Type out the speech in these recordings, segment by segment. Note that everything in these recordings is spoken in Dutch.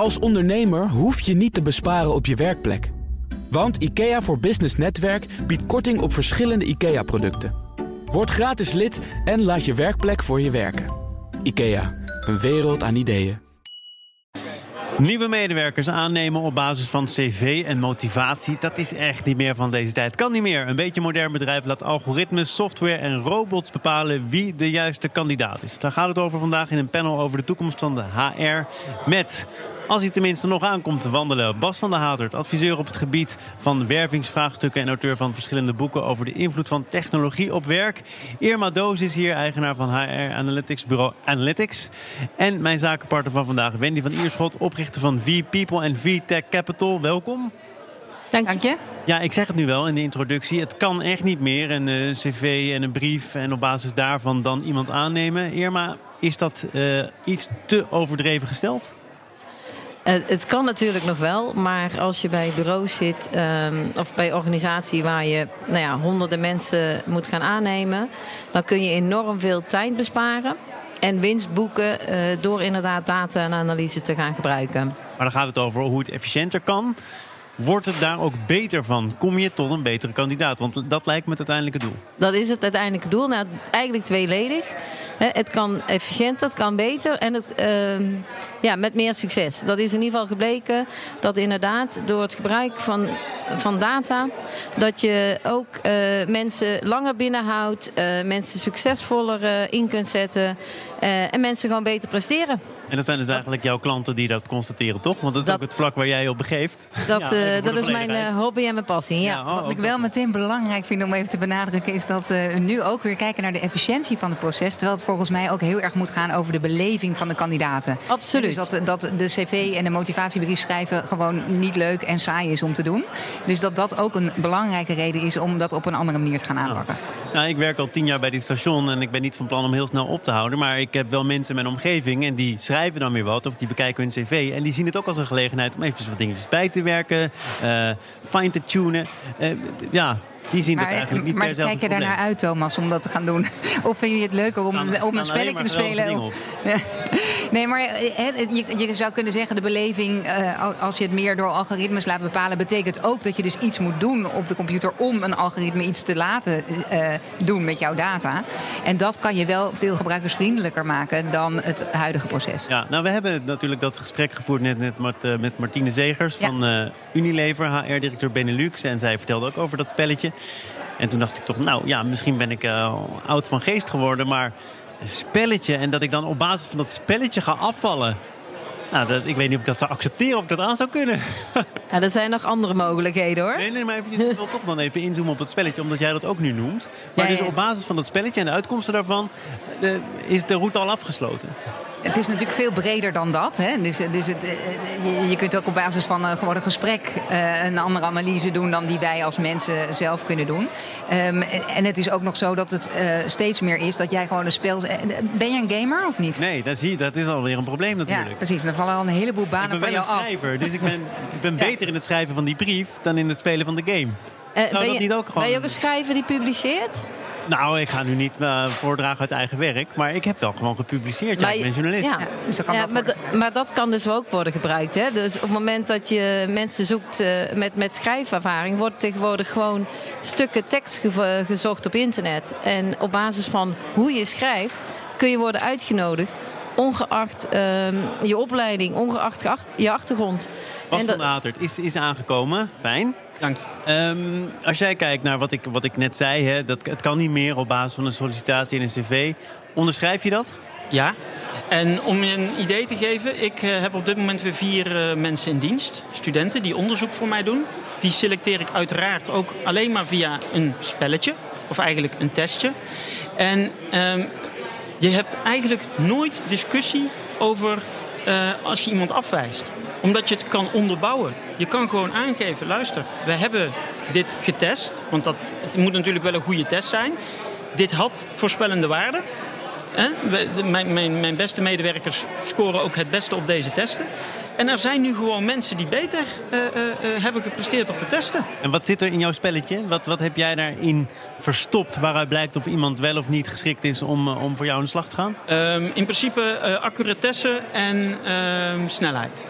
Als ondernemer hoef je niet te besparen op je werkplek. Want IKEA voor Business Netwerk biedt korting op verschillende IKEA-producten. Word gratis lid en laat je werkplek voor je werken. IKEA, een wereld aan ideeën. Nieuwe medewerkers aannemen op basis van cv en motivatie, dat is echt niet meer van deze tijd. Kan niet meer. Een beetje modern bedrijf laat algoritmes, software en robots bepalen wie de juiste kandidaat is. Daar gaat het over vandaag in een panel over de toekomst van de HR met als hij tenminste nog aankomt te wandelen. Bas van der Hatert, adviseur op het gebied van wervingsvraagstukken... en auteur van verschillende boeken over de invloed van technologie op werk. Irma Doos is hier, eigenaar van HR Analytics Bureau Analytics. En mijn zakenpartner van vandaag, Wendy van Ierschot... oprichter van V-People en V-Tech Capital. Welkom. Dank je. Ja, ik zeg het nu wel in de introductie. Het kan echt niet meer. Een uh, cv en een brief en op basis daarvan dan iemand aannemen. Irma, is dat uh, iets te overdreven gesteld? Uh, het kan natuurlijk nog wel, maar als je bij bureaus zit um, of bij organisatie waar je nou ja, honderden mensen moet gaan aannemen, dan kun je enorm veel tijd besparen en winst boeken uh, door inderdaad data en analyse te gaan gebruiken. Maar dan gaat het over hoe het efficiënter kan. Wordt het daar ook beter van? Kom je tot een betere kandidaat? Want dat lijkt me het uiteindelijke doel. Dat is het uiteindelijke doel. Nou, eigenlijk tweeledig. Het kan efficiënter, het kan beter en het, uh, ja, met meer succes. Dat is in ieder geval gebleken dat inderdaad door het gebruik van, van data... dat je ook uh, mensen langer binnenhoudt, uh, mensen succesvoller uh, in kunt zetten... en mensen gewoon beter presteren. En dat zijn dus eigenlijk jouw klanten die dat constateren, toch? Want dat is dat, ook het vlak waar jij op begeeft. Dat, ja, uh, dat is mijn uh, hobby en mijn passie, ja. ja oh, Wat ik wel meteen belangrijk vind om even te benadrukken... is dat uh, we nu ook weer kijken naar de efficiëntie van het proces... terwijl het volgens mij ook heel erg moet gaan over de beleving van de kandidaten. Absoluut. Dus dat, dat de cv en de motivatiebrief schrijven gewoon niet leuk en saai is om te doen. Dus dat dat ook een belangrijke reden is om dat op een andere manier te gaan aanpakken. Nou, nou, ik werk al tien jaar bij dit station en ik ben niet van plan om heel snel op te houden. Maar ik heb wel mensen in mijn omgeving en die schrijven dan weer wat of die bekijken hun cv. En die zien het ook als een gelegenheid om eventjes wat dingetjes bij te werken, uh, fine te tunen. Uh, ja, die zien maar, dat eigenlijk niet maar per kijk je daar naar uit, Thomas, om dat te gaan doen? Of vind je het leuker om, staan, om een spelletje te spelen? nee, maar he, je, je, zou kunnen zeggen, de beleving, uh, als je het meer door algoritmes laat bepalen, betekent ook dat je dus iets moet doen op de computer om een algoritme iets te laten uh, doen met jouw data. En dat kan je wel veel gebruikersvriendelijker maken dan het huidige proces. Ja, nou, we hebben natuurlijk dat gesprek gevoerd net, net met, uh, met Martine Zegers ja. van Unilever, HR-directeur Benelux. En zij vertelde ook over dat spelletje. En toen dacht ik toch, nou ja, misschien ben ik uh, oud van geest geworden, maar een spelletje en dat ik dan op basis van dat spelletje ga afvallen. Nou, dat, ik weet niet of ik dat zou accepteren of ik dat aan zou kunnen. Ja, er zijn nog andere mogelijkheden hoor. Nee, nee, maar even, ik wil toch dan even inzoomen op het spelletje, omdat jij dat ook nu noemt. Maar ja, dus op basis van dat spelletje en de uitkomsten daarvan uh, is de route al afgesloten. Het is natuurlijk veel breder dan dat. Hè? Dus, dus het, je, je, kunt ook op basis van uh, gewoon een gesprek uh, een andere analyse doen dan die wij als mensen zelf kunnen doen. Um, en het is ook nog zo dat het uh, steeds meer is dat jij gewoon een speel. Ben je een gamer of niet? Nee, dat, zie, dat is alweer een probleem natuurlijk. Ja, precies. Dan vallen al een heleboel banen van jou af. Ik ben wel een schrijver, dus ik ben, ik ben ja. beter in het schrijven van die brief dan in het spelen van de game. Uh, ben, je, ook gewoon... ben je ook een schrijver die publiceert? Nou, ik ga nu niet uh, voordragen uit eigen werk. Maar ik heb wel gewoon gepubliceerd. Ja, ik ben journalist. Ja, dus dat kan ja, maar, maar, dat kan dus ook worden gebruikt. Hè? Dus op het moment dat je mensen zoekt uh, met, met schrijfervaring... wordt tegenwoordig gewoon stukken tekst ge gezocht op internet. En op basis van hoe je schrijft... kun je worden uitgenodigd ongeacht uh, je opleiding, ongeacht je achtergrond. Bas van Atert is, is aangekomen. Fijn. Dank um, als jij kijkt naar wat ik, wat ik net zei, hè, dat, het kan niet meer op basis van een sollicitatie en een cv. Onderschrijf je dat? Ja. En om je een idee te geven, ik uh, heb op dit moment weer vier uh, mensen in dienst. Studenten die onderzoek voor mij doen. Die selecteer ik uiteraard ook alleen maar via een spelletje. Of eigenlijk een testje. En um, je hebt eigenlijk nooit discussie over uh, als je iemand afwijst omdat je het kan onderbouwen. Je kan gewoon aangeven, luister, we hebben dit getest. Want dat, het moet natuurlijk wel een goede test zijn. Dit had voorspellende waarde. Mijn, mijn, mijn beste medewerkers scoren ook het beste op deze testen. En er zijn nu gewoon mensen die beter uh, uh, hebben gepresteerd op de testen. En wat zit er in jouw spelletje? Wat, wat heb jij daarin verstopt waaruit blijkt of iemand wel of niet geschikt is om, om voor jou aan de slag te gaan? Um, in principe accuratesse en uh, snelheid.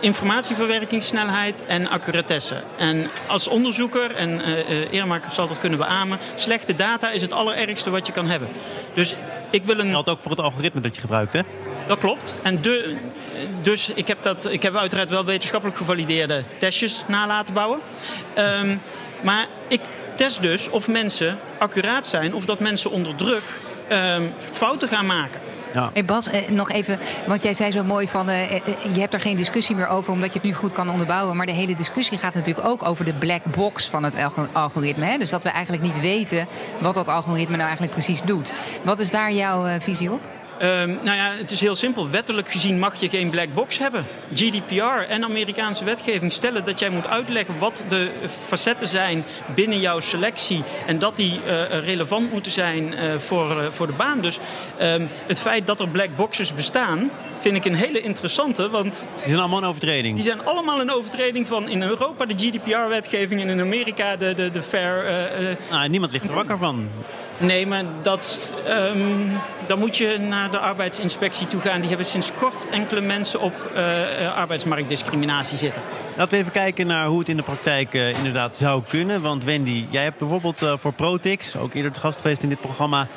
informatieverwerkingssnelheid en accuratesse. En als onderzoeker, en uh, zal dat kunnen beamen, slechte data is het allerergste wat je kan hebben. Dus ik wil een. Dat geldt ook voor het algoritme dat je gebruikt, hè? Dat klopt. En de, dus ik heb, dat, ik heb uiteraard wel wetenschappelijk gevalideerde testjes na laten bouwen. Um, maar ik test dus of mensen accuraat zijn of dat mensen onder druk um, fouten gaan maken. Ja. Hey Bas, eh, nog even, want jij zei zo mooi van eh, eh, je hebt er geen discussie meer over omdat je het nu goed kan onderbouwen. Maar de hele discussie gaat natuurlijk ook over de black box van het algoritme. Hè? Dus dat we eigenlijk niet weten wat dat algoritme nou eigenlijk precies doet. Wat is daar jouw visie op? Um, nou ja, het is heel simpel. Wettelijk gezien mag je geen black box hebben. GDPR en Amerikaanse wetgeving stellen dat jij moet uitleggen wat de facetten zijn binnen jouw selectie. En dat die uh, relevant moeten zijn uh, voor, uh, voor de baan. Dus um, het feit dat er black boxes bestaan, vind ik een hele interessante. Want die zijn allemaal een overtreding. Die zijn allemaal een overtreding van in Europa de GDPR-wetgeving en in Amerika de, de, de Fair. nou, niemand ligt er wakker van. Nee, maar dat, um, dan moet je naar de arbeidsinspectie toe gaan. Die hebben sinds kort enkele mensen op uh, arbeidsmarktdiscriminatie zitten. Laten we even kijken naar hoe het in de praktijk uh, inderdaad zou kunnen. Want Wendy, jij hebt bijvoorbeeld uh, voor Protix, ook eerder te gast geweest in dit programma...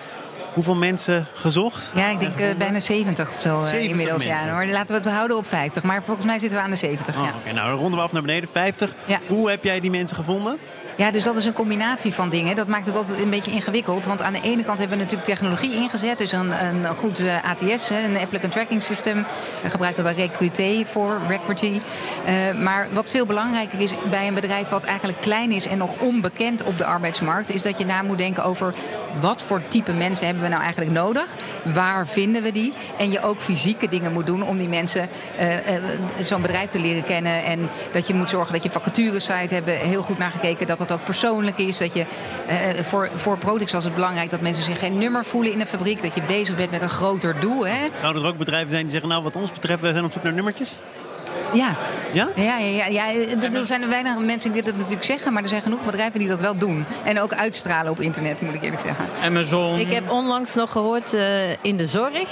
Hoeveel mensen gezocht? Ja, ik denk uh, bijna 70 of zo 70 inmiddels. Ja, hoor. Laten we het houden op 50. Maar volgens mij zitten we aan de 70. Oh, ja. Oké, okay, nou dan ronden we af naar beneden. 50. Ja. Hoe heb jij die mensen gevonden? Ja, dus dat is een combinatie van dingen. Dat maakt het altijd een beetje ingewikkeld. Want aan de ene kant hebben we natuurlijk technologie ingezet. Dus een, een goed uh, ATS, een Applicant Tracking System. Daar gebruiken we Recruité voor, Recruity. Uh, maar wat veel belangrijker is bij een bedrijf wat eigenlijk klein is en nog onbekend op de arbeidsmarkt, is dat je na moet denken over wat voor type mensen hebben we nou eigenlijk nodig? Waar vinden we die? En je ook fysieke dingen moet doen om die mensen uh, zo'n bedrijf te leren kennen. En dat je moet zorgen dat je vacaturesite hebben heel goed naar gekeken. Dat dat ook persoonlijk is. Dat je, uh, voor, voor Protix was het belangrijk dat mensen zich geen nummer voelen in de fabriek. Dat je bezig bent met een groter doel. Hè? Zouden er ook bedrijven zijn die zeggen, nou wat ons betreft, wij zijn op zoek naar nummertjes? Ja. Ja? Ja, ja, ja, ja. Er zijn er weinig mensen die dat natuurlijk zeggen, maar er zijn genoeg bedrijven die dat wel doen. En ook uitstralen op internet, moet ik eerlijk zeggen. Amazon. Ik heb onlangs nog gehoord uh, in de zorg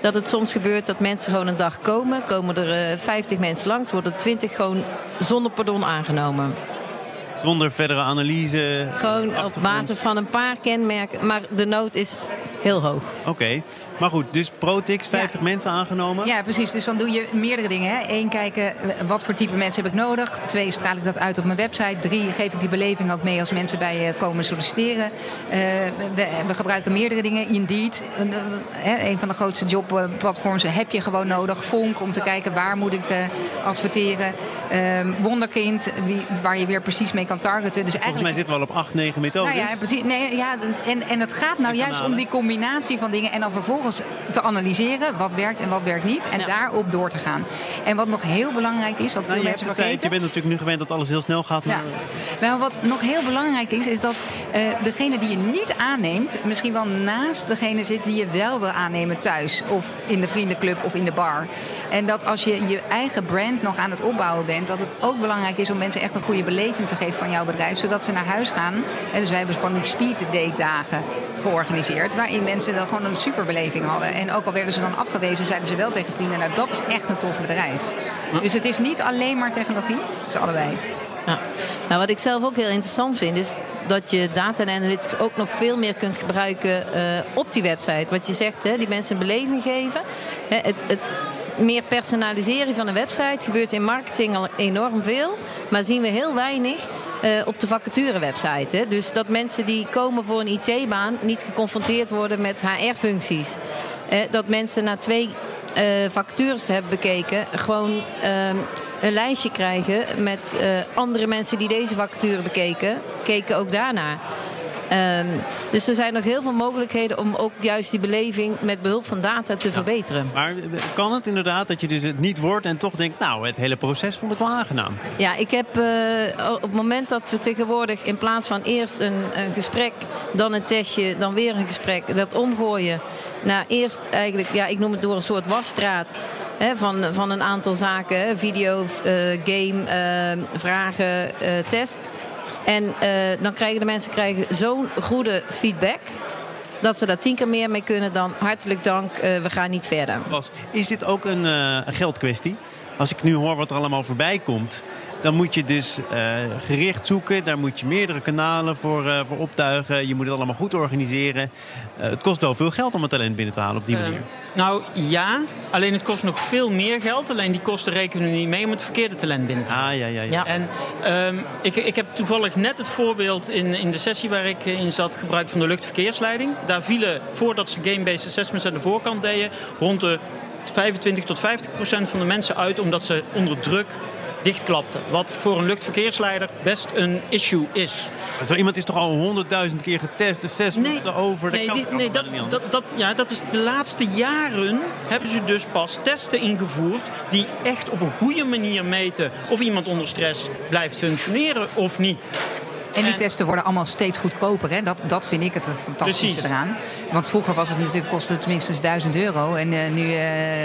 dat het soms gebeurt dat mensen gewoon een dag komen. Komen er uh, 50 mensen langs, worden 20 gewoon zonder pardon aangenomen. Zonder verdere analyse? Gewoon op basis van een paar kenmerken. Maar de nood is heel hoog. Oké. Okay. Maar goed, dus Protix, 50 ja. mensen aangenomen. Ja, precies. Dus dan doe je meerdere dingen. Hè. Eén, kijken wat voor type mensen heb ik nodig. Twee, straal ik dat uit op mijn website. Drie, geef ik die beleving ook mee als mensen bij je komen solliciteren. Uh, we, we, gebruiken meerdere dingen. Indeed, een van de grootste jobplatforms heb je gewoon nodig. Vonk, om te kijken waar moet ik uh, adverteren. Wonderkind, wie, waar je weer precies mee kan targeten. Dus Volgens mij zitten we al op 8, 9 methodes. Nou ja, precies. Nee, ja, en, en het gaat nou juist om die combinatie van dingen. En dan vervolgens te analyseren wat werkt en wat werkt niet. En ja. daarop door te gaan. En wat nog heel belangrijk is, wat nou, veel mensen vergeten... Je bent natuurlijk nu gewend dat alles heel snel gaat. Maar... Ja. Nou, wat nog heel belangrijk is, is dat uh, degene die je niet aanneemt... misschien wel naast degene zit die je wel wil aannemen thuis. Of in de vriendenclub of in de bar. En dat als je je eigen brand nog aan het opbouwen bent... dat het ook belangrijk is om mensen echt een goede beleving te geven van jouw bedrijf. Zodat ze naar huis gaan. En dus wij hebben van die speed date dagen georganiseerd. Waarin mensen dan gewoon een superbeleving hadden. En ook al werden ze dan afgewezen, zeiden ze wel tegen vrienden: Nou, dat is echt een tof bedrijf. Dus het is niet alleen maar technologie, het is allebei. Ja. Nou, wat ik zelf ook heel interessant vind, is dat je data en analytics ook nog veel meer kunt gebruiken uh, op die website. Wat je zegt, hè, die mensen een beleving geven. Hè, het, het meer personaliseren van een website gebeurt in marketing al enorm veel. Maar zien we heel weinig op de vacaturewebsite. Hè. Dus dat mensen die komen voor een IT-baan niet geconfronteerd worden met HR-functies. Uh, dat mensen na twee uh, vacatures te hebben bekeken, gewoon een lijstje krijgen met andere mensen die deze vacature bekeken, keken ook daarna. Um, dus er zijn nog heel veel mogelijkheden om ook juist die beleving met behulp van data te ja. verbeteren. Maar kan het inderdaad dat je dus het niet wordt en toch denkt, nou, het hele proces vond ik wel aangenaam? Ja, ik heb uh, op het moment dat we tegenwoordig in plaats van eerst een, een gesprek, dan een testje, dan weer een gesprek, dat omgooien naar eerst eigenlijk, ja, ik noem het door een soort wasstraat. Hè, van, van een aantal zaken, video, uh, game, uh, vragen, test. En uh, dan krijgen de mensen krijgen zo'n goede feedback dat ze daar tien keer meer mee kunnen dan hartelijk dank, uh, we gaan niet verder. Bas, is dit ook een uh, geldkwestie? als ik nu hoor wat er allemaal voorbij komt dan moet je dus uh, gericht zoeken. Daar moet je meerdere kanalen voor, uh, voor optuigen. Je moet het allemaal goed organiseren. Uh, het kost wel veel geld om het talent binnen te halen op die manier. nou ja, alleen het kost nog veel meer geld. Alleen die kosten rekenen we niet mee om het verkeerde talent binnen te halen. Ah, ja, ja, ja. En um, ik, ik heb toevallig net het voorbeeld in, in de sessie waar ik in zat gebruikt van de luchtverkeersleiding. Daar vielen, voordat ze game-based assessments aan de voorkant deden, rond de 25 tot 50 procent van de mensen uit omdat ze onder druk dichtklapte. Wat voor een luchtverkeersleider best een issue is. Zo iemand is toch al honderdduizend keer getest, de zes nee, minuten over. Nee, dit, nee dat, dat, dat, ja, dat is de laatste jaren hebben ze dus pas testen ingevoerd die echt op een goede manier meten of iemand onder stress blijft functioneren of niet. En die testen worden allemaal steeds goedkoper. Hè? Dat, dat vind ik het fantastische Precies. eraan. Want vroeger was het natuurlijk, kostte het minstens 1000 euro. En uh, nu uh,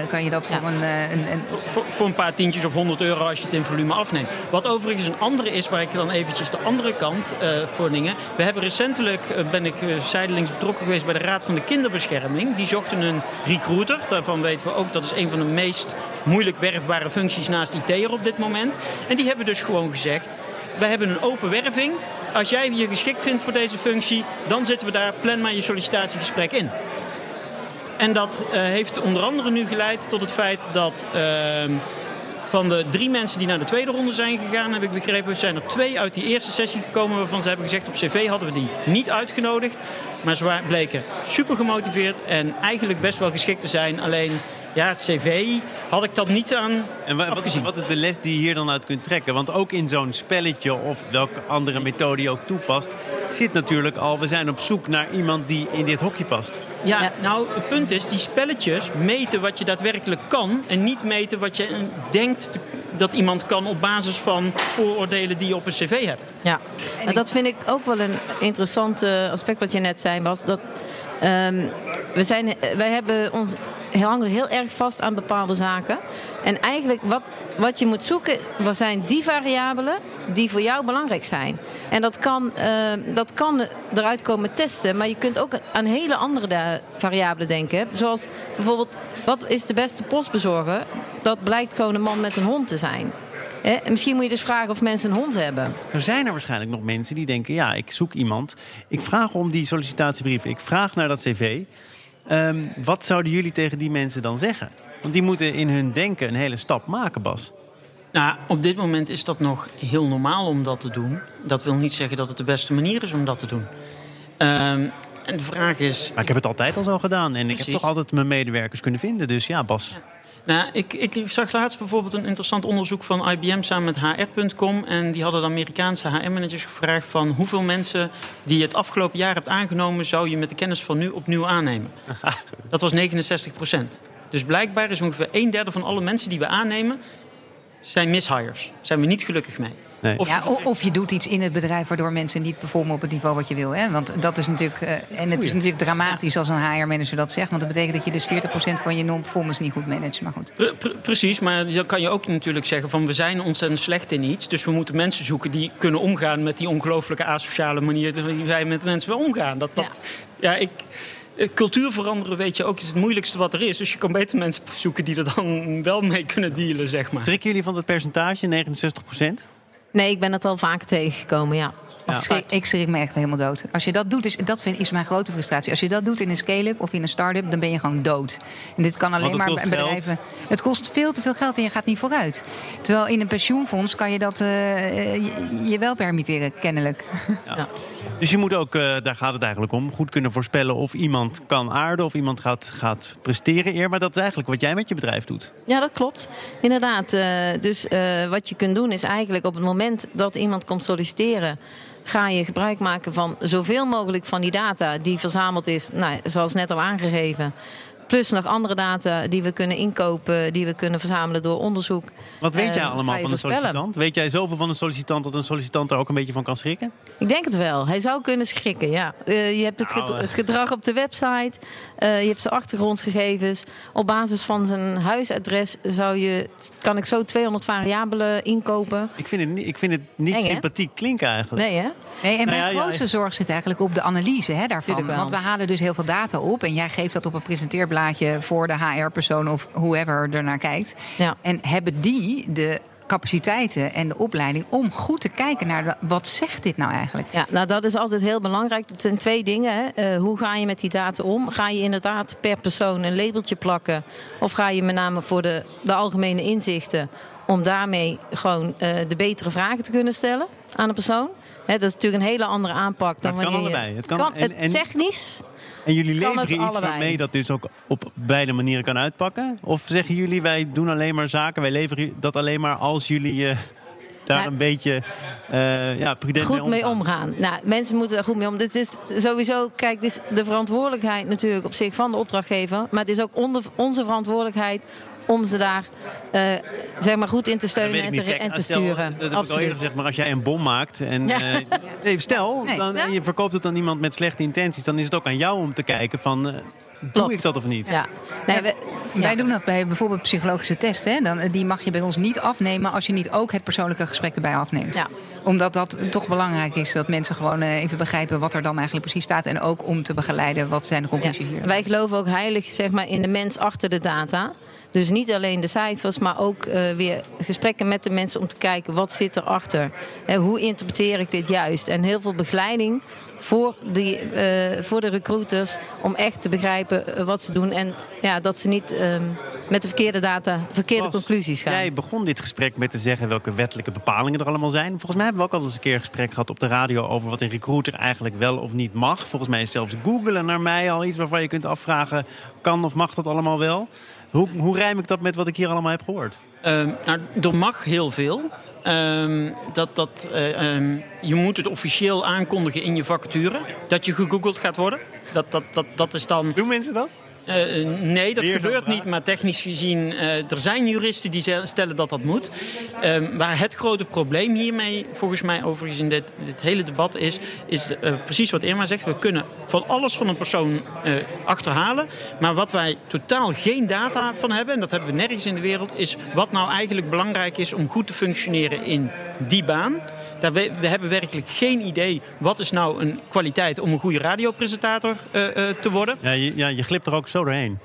kan je dat voor, een, uh, een, een... Voor, voor, een paar tientjes of 100 euro als je het in volume afneemt. Wat overigens een andere is, waar ik dan eventjes de andere kant voor dingen. We hebben recentelijk, ben ik zijdelings betrokken geweest bij de Raad van de Kinderbescherming. Die zochten een recruiter. Daarvan weten we ook, dat is een van de meest moeilijk werfbare functies naast IT'er op dit moment. En die hebben dus gewoon gezegd, wij hebben een open werving als jij je geschikt vindt voor deze functie, dan zitten we daar, plan maar je sollicitatiegesprek in. En dat uh, heeft onder andere nu geleid tot het feit dat uh, van de drie mensen die naar de tweede ronde zijn gegaan, heb ik begrepen, zijn er twee uit die eerste sessie gekomen waarvan ze hebben gezegd op cv hadden we die niet uitgenodigd. Maar ze bleken super gemotiveerd en eigenlijk best wel geschikt te zijn. Alleen ja, het cv had ik dat niet aan. En wat is, wat is, de les die je hier dan uit kunt trekken? Want ook in zo'n spelletje of welke andere methode je ook toepast, zit natuurlijk al, we zijn op zoek naar iemand die in dit hokje past. Ja, nou, het punt is, die spelletjes meten wat je daadwerkelijk kan en niet meten wat je denkt dat iemand kan op basis van vooroordelen die je op een cv hebt. Ja, en dat vind ik ook wel een interessant aspect wat je net zei, was dat. Um, we zijn, wij hebben ons hangen heel erg vast aan bepaalde zaken. En eigenlijk wat, wat je moet zoeken, wat zijn die variabelen die voor jou belangrijk zijn. En dat kan, uh, dat kan eruit komen testen, maar je kunt ook aan hele andere variabelen denken. Zoals bijvoorbeeld, wat is de beste postbezorger? Dat blijkt gewoon een man met een hond te zijn. misschien moet je dus vragen of mensen een hond hebben. Er zijn er waarschijnlijk nog mensen die denken: ja, ik zoek iemand. Ik vraag om die sollicitatiebrief. Ik vraag naar dat cv. Ehm, wat zouden jullie tegen die mensen dan zeggen? Want die moeten in hun denken een hele stap maken, Bas. Nou, op dit moment is dat nog heel normaal om dat te doen. Dat wil niet zeggen dat het de beste manier is om dat te doen. Um, en de vraag is. Maar ik heb het altijd al zo gedaan. En ik heb toch altijd mijn medewerkers kunnen vinden. Dus ja, Bas. Nou, ik, ik, zag laatst bijvoorbeeld een interessant onderzoek van IBM samen met HR.com. En die hadden de Amerikaanse HR-managers gevraagd van hoeveel mensen die je het afgelopen jaar hebt aangenomen, zou je met de kennis van nu opnieuw aannemen. Dat was 69 procent. Dus blijkbaar is ongeveer een derde van alle mensen die we aannemen, zijn mishires. Zijn we niet gelukkig mee. Of, ja, of je doet iets in het bedrijf waardoor mensen niet performen op het niveau wat je wil. Hè? Want dat is natuurlijk. Uh, en het is natuurlijk dramatisch als een HR-manager dat zegt. Want dat betekent dat je dus 40% van je non-performance niet goed managt. Maar goed. precies, maar dan kan je ook natuurlijk zeggen van we zijn ontzettend slecht in iets. Dus we moeten mensen zoeken die kunnen omgaan met die ongelooflijke asociale manier die wij met mensen willen omgaan. Dat, dat, ja. ja ik eh, cultuur veranderen, weet je ook, is het moeilijkste wat er is. Dus je kan beter mensen zoeken die er dan wel mee kunnen dealen, zeg maar. Schrikken jullie van het percentage, 69 procent? Nee, ik ben het al vaker tegengekomen, ja. Ja. Ik schrik me echt helemaal dood. Als je dat doet, is, dat vind, is mijn grote frustratie. Als je dat doet in een scale-up of in een start-up, dan ben je gewoon dood. En dit kan alleen maar bij bedrijven. Het kost veel te veel geld en je gaat niet vooruit. Terwijl in een pensioenfonds kan je dat uh, je, wel permitteren, kennelijk. Ja. Dus je moet ook, uh, daar gaat het eigenlijk om, goed kunnen voorspellen of iemand kan aarden of iemand gaat, gaat presteren eer. Maar dat is eigenlijk wat jij met je bedrijf doet. Ja, dat klopt. Inderdaad. Uh, dus uh, wat je kunt doen is eigenlijk op het moment dat iemand komt solliciteren ga je gebruik maken van zoveel mogelijk van die data die verzameld is, nou, zoals net al aangegeven. Plus nog andere data die we kunnen inkopen, die we kunnen verzamelen door onderzoek. Wat weet jij uh, allemaal van een sollicitant? Weet jij zoveel van een sollicitant dat een sollicitant er ook een beetje van kan schrikken? Ik denk het wel. Hij zou kunnen schrikken, ja. Uh, je hebt het, nou, het, gedrag op de website, uh, je hebt zijn achtergrondgegevens. Op basis van zijn huisadres zou je, kan ik zo 200 variabelen inkopen. Ik vind het, ik vind het niet Eng, sympathiek klinken eigenlijk. Nee, hè? Nee, en mijn nou ja, grootste ja, zorg zit eigenlijk op de analyse hè, daarvan. Want we halen dus heel veel data op en jij geeft dat op een presenteerblaad voor de HR-persoon of whoever ernaar kijkt. Ja. En hebben die de capaciteiten en de opleiding om goed te kijken naar de, wat zegt dit nou eigenlijk? Ja, nou dat is altijd heel belangrijk. Het zijn twee dingen. Hè. Eh, hoe ga je met die data om? Ga je inderdaad per persoon een labeltje plakken? Of ga je met name voor de, de algemene inzichten om daarmee gewoon uh, de betere vragen te kunnen stellen aan de persoon? Hè, dat is natuurlijk een hele andere aanpak dan Maar het kan wanneer allebei. je... Het kan- en- en- technisch En jullie Kan leveren iets allebei. waarmee dat dus ook op beide manieren kan uitpakken? Of zeggen jullie, wij doen alleen maar zaken, wij leveren dat alleen maar als jullie eh, daar Nou, een beetje eh ja, prudent goed mee omgaan? omgaan. Nou, mensen moeten er goed mee om. Dit is sowieso, kijk, dit is de verantwoordelijkheid natuurlijk op zich van de opdrachtgever. Maar het is ook onder, onze verantwoordelijkheid om ze daar eh, zeg maar goed in te steunen en te, Kijk, en te stel, sturen. Dat heb ik al eerder Absoluut. gezegd, maar als jij een bom maakt en Ja. eh, nee, stel, Nee. dan, Ja. je verkoopt het aan iemand met slechte intenties, dan is het ook aan jou om te kijken van, eh, doe Klopt. ik dat of niet? Ja. Nee, we- Wij doen dat bij bijvoorbeeld psychologische testen. Hè? Dan, die mag je bij ons niet afnemen als je niet ook het persoonlijke gesprek erbij afneemt. Ja. Omdat dat toch belangrijk is dat mensen gewoon even begrijpen wat er dan eigenlijk precies staat. En ook om te begeleiden wat zijn de Ja. conclusies hier. Wij geloven ook heilig zeg maar, in de mens achter de data. Dus niet alleen de cijfers, maar ook eh, weer gesprekken met de mensen om te kijken wat zit erachter. Eh, hoe interpreteer ik dit juist? En heel veel begeleiding voor, die, eh, voor de recruiters om echt te begrijpen eh, wat ze doen. En ja, dat ze niet ehm, met de verkeerde data verkeerde conclusies gaan. Jij begon dit gesprek met te zeggen welke wettelijke bepalingen er allemaal zijn. Volgens mij hebben we ook al eens een keer een gesprek gehad op de radio over wat een recruiter eigenlijk wel of niet mag. Volgens mij is zelfs googelen naar mij al iets waarvan je kunt afvragen, kan of mag dat allemaal wel? Hoe, hoe rijm ik dat met wat ik hier allemaal heb gehoord? Ehm, nou, er mag heel veel. Ehm, dat, dat, eh, ehm, je moet het officieel aankondigen in je vacature dat je gegoogeld gaat worden. Dat, dat, dat, dat is dan. Doen mensen dat? Eh, nee, dat gebeurt niet. Maar technisch gezien, eh, er zijn juristen die stellen dat dat moet. Ehm, maar het grote probleem hiermee, volgens mij overigens in dit, dit hele debat, is, is eh, precies wat Irma zegt. We kunnen van alles van een persoon eh, achterhalen. Maar wat wij totaal geen data van hebben, en dat hebben we nergens in de wereld, is wat nou eigenlijk belangrijk is om goed te functioneren in die baan. Daar we, we hebben werkelijk geen idee wat is nou een kwaliteit om een goede radiopresentator eh, eh, te worden. Ja, je, ja, je glipt er ook zo doorheen.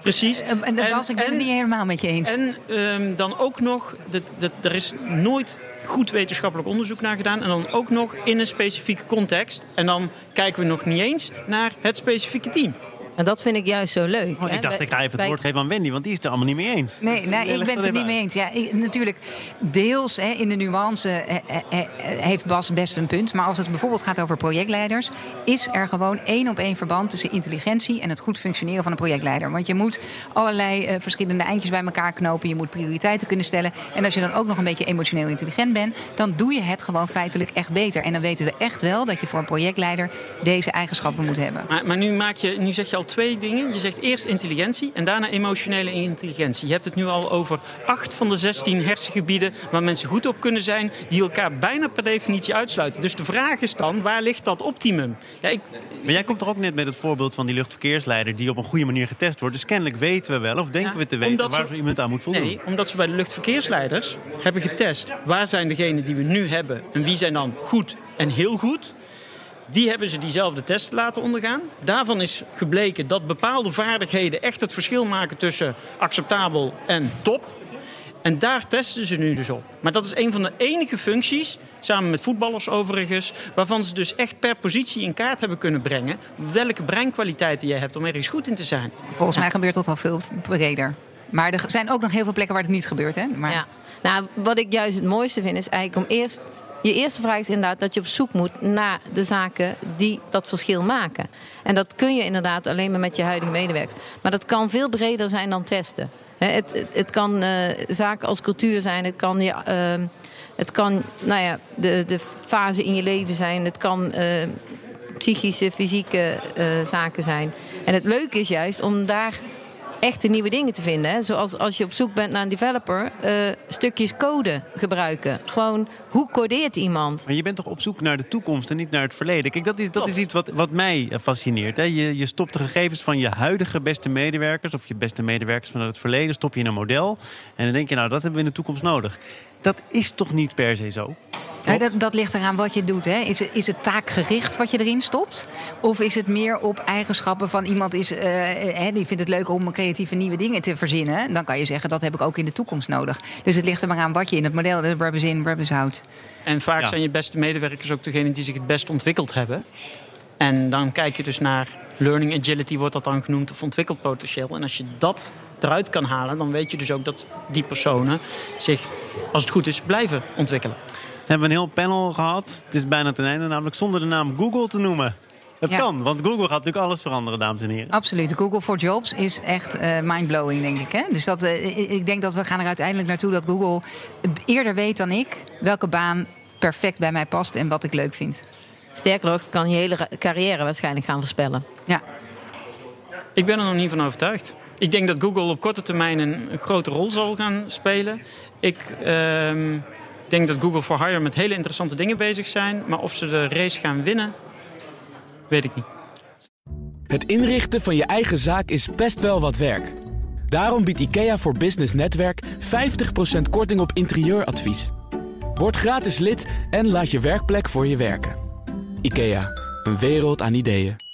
Precies. En, en, Bas, ik ben het niet helemaal met je eens. En ehm, dan ook nog, dat, dat, er is nooit goed wetenschappelijk onderzoek naar gedaan. En dan ook nog in een specifieke context. En dan kijken we nog niet eens naar het specifieke team. En dat vind ik juist zo leuk. Oh, hè. ik dacht, ik ga even het woord geven aan Wendy, want die is het er allemaal niet mee eens. Nee, Dus, nou, eh, ik ben het er niet mee eens. Ja, ik- natuurlijk, deels hè, in de nuance eh, eh, heeft Bas best een punt. Maar als het bijvoorbeeld gaat over projectleiders... is er gewoon één op één verband tussen intelligentie... en het goed functioneren van een projectleider. Want je moet allerlei verschillende eindjes bij elkaar knopen. Je moet prioriteiten kunnen stellen. En als je dan ook nog een beetje emotioneel intelligent bent... dan doe je het gewoon feitelijk echt beter. En dan weten we echt wel dat je voor een projectleider... deze eigenschappen moet hebben. Maar, maar nu, maak je, nu zeg je al twee dingen. Je zegt eerst intelligentie en daarna emotionele intelligentie. Je hebt het nu al over acht van de 16 hersengebieden waar mensen goed op kunnen zijn, die elkaar bijna per definitie uitsluiten. Dus de vraag is dan, waar ligt dat optimum? Ja, ik, Maar jij komt er ook net met het voorbeeld van die luchtverkeersleider die op een goede manier getest wordt. Dus kennelijk weten we wel, of denken Ja, we te weten, waar ze- zo iemand aan moet voldoen. Nee, omdat we bij de luchtverkeersleiders hebben getest waar zijn degenen die we nu hebben en wie zijn dan goed en heel goed. Die hebben ze diezelfde test laten ondergaan. Daarvan is gebleken dat bepaalde vaardigheden echt het verschil maken tussen acceptabel en top. En daar testen ze nu dus op. Maar dat is een van de enige functies, samen met voetballers overigens, waarvan ze dus echt per positie in kaart hebben kunnen brengen welke breinkwaliteiten je hebt om ergens goed in te zijn. Volgens mij gebeurt dat al veel breder. Maar er zijn ook nog heel veel plekken waar het niet gebeurt. Hè? Maar... Ja. Nou, wat ik juist het mooiste vind is eigenlijk om eerst. Je eerste vraag is inderdaad dat je op zoek moet naar de zaken die dat verschil maken. En dat kun je inderdaad alleen maar met je huidige medewerkers. Maar dat kan veel breder zijn dan testen. Het, het, het kan eh, zaken als cultuur zijn, het kan, ehm, het kan nou ja, de, de fase in je leven zijn, het kan eh, psychische, fysieke eh, zaken zijn. En het leuke is juist om daar echte nieuwe dingen te vinden. Hè? Zoals als je op zoek bent naar een developer, eh, stukjes code gebruiken. Gewoon, hoe codeert iemand? Maar je bent toch op zoek naar de toekomst en niet naar het verleden? Kijk, dat is, dat is iets wat, wat mij eh, fascineert. Hè? Je, je stopt de gegevens van je huidige beste medewerkers... of je beste medewerkers vanuit het verleden, stop je in een model. En dan denk je, nou, dat hebben we in de toekomst nodig. Dat is toch niet per se zo? Nou, dat, dat, ligt eraan wat je doet. Hè. Is, het, is het taakgericht wat je erin stopt? Of is het meer op eigenschappen van iemand is, uh, hè, die vindt het leuk om creatieve nieuwe dingen te verzinnen? Dan kan je zeggen dat heb ik ook in de toekomst nodig. Dus het ligt er maar aan wat je in het model, de is in, is out. En vaak zijn je beste medewerkers ook degene die zich het best ontwikkeld hebben. En dan kijk je dus naar learning agility, wordt dat dan genoemd, of ontwikkelpotentieel. En als je dat eruit kan halen, dan weet je dus ook dat die personen zich, als het goed is, blijven ontwikkelen. We hebben een heel panel gehad. Het is bijna ten einde, namelijk zonder de naam Google te noemen. Het kan, want Google gaat natuurlijk alles veranderen, dames en heren. Absoluut. Google for Jobs is echt uh, mindblowing, denk ik. Hè? Dus dat, uh, ik denk dat we gaan er uiteindelijk naartoe dat Google eerder weet dan ik welke baan perfect bij mij past en wat ik leuk vind. Sterker nog, kan je hele carrière waarschijnlijk gaan voorspellen. Ja. Ik ben er nog niet van overtuigd. Ik denk dat Google op korte termijn een, grote rol zal gaan spelen. Ik uh, denk dat Google for Hire met hele interessante dingen bezig zijn. Maar of ze de race gaan winnen, weet ik niet. Het inrichten van je eigen zaak is best wel wat werk. Daarom biedt IKEA voor Business Netwerk 50% korting op interieuradvies. Word gratis lid en laat je werkplek voor je werken. IKEA, een wereld aan ideeën.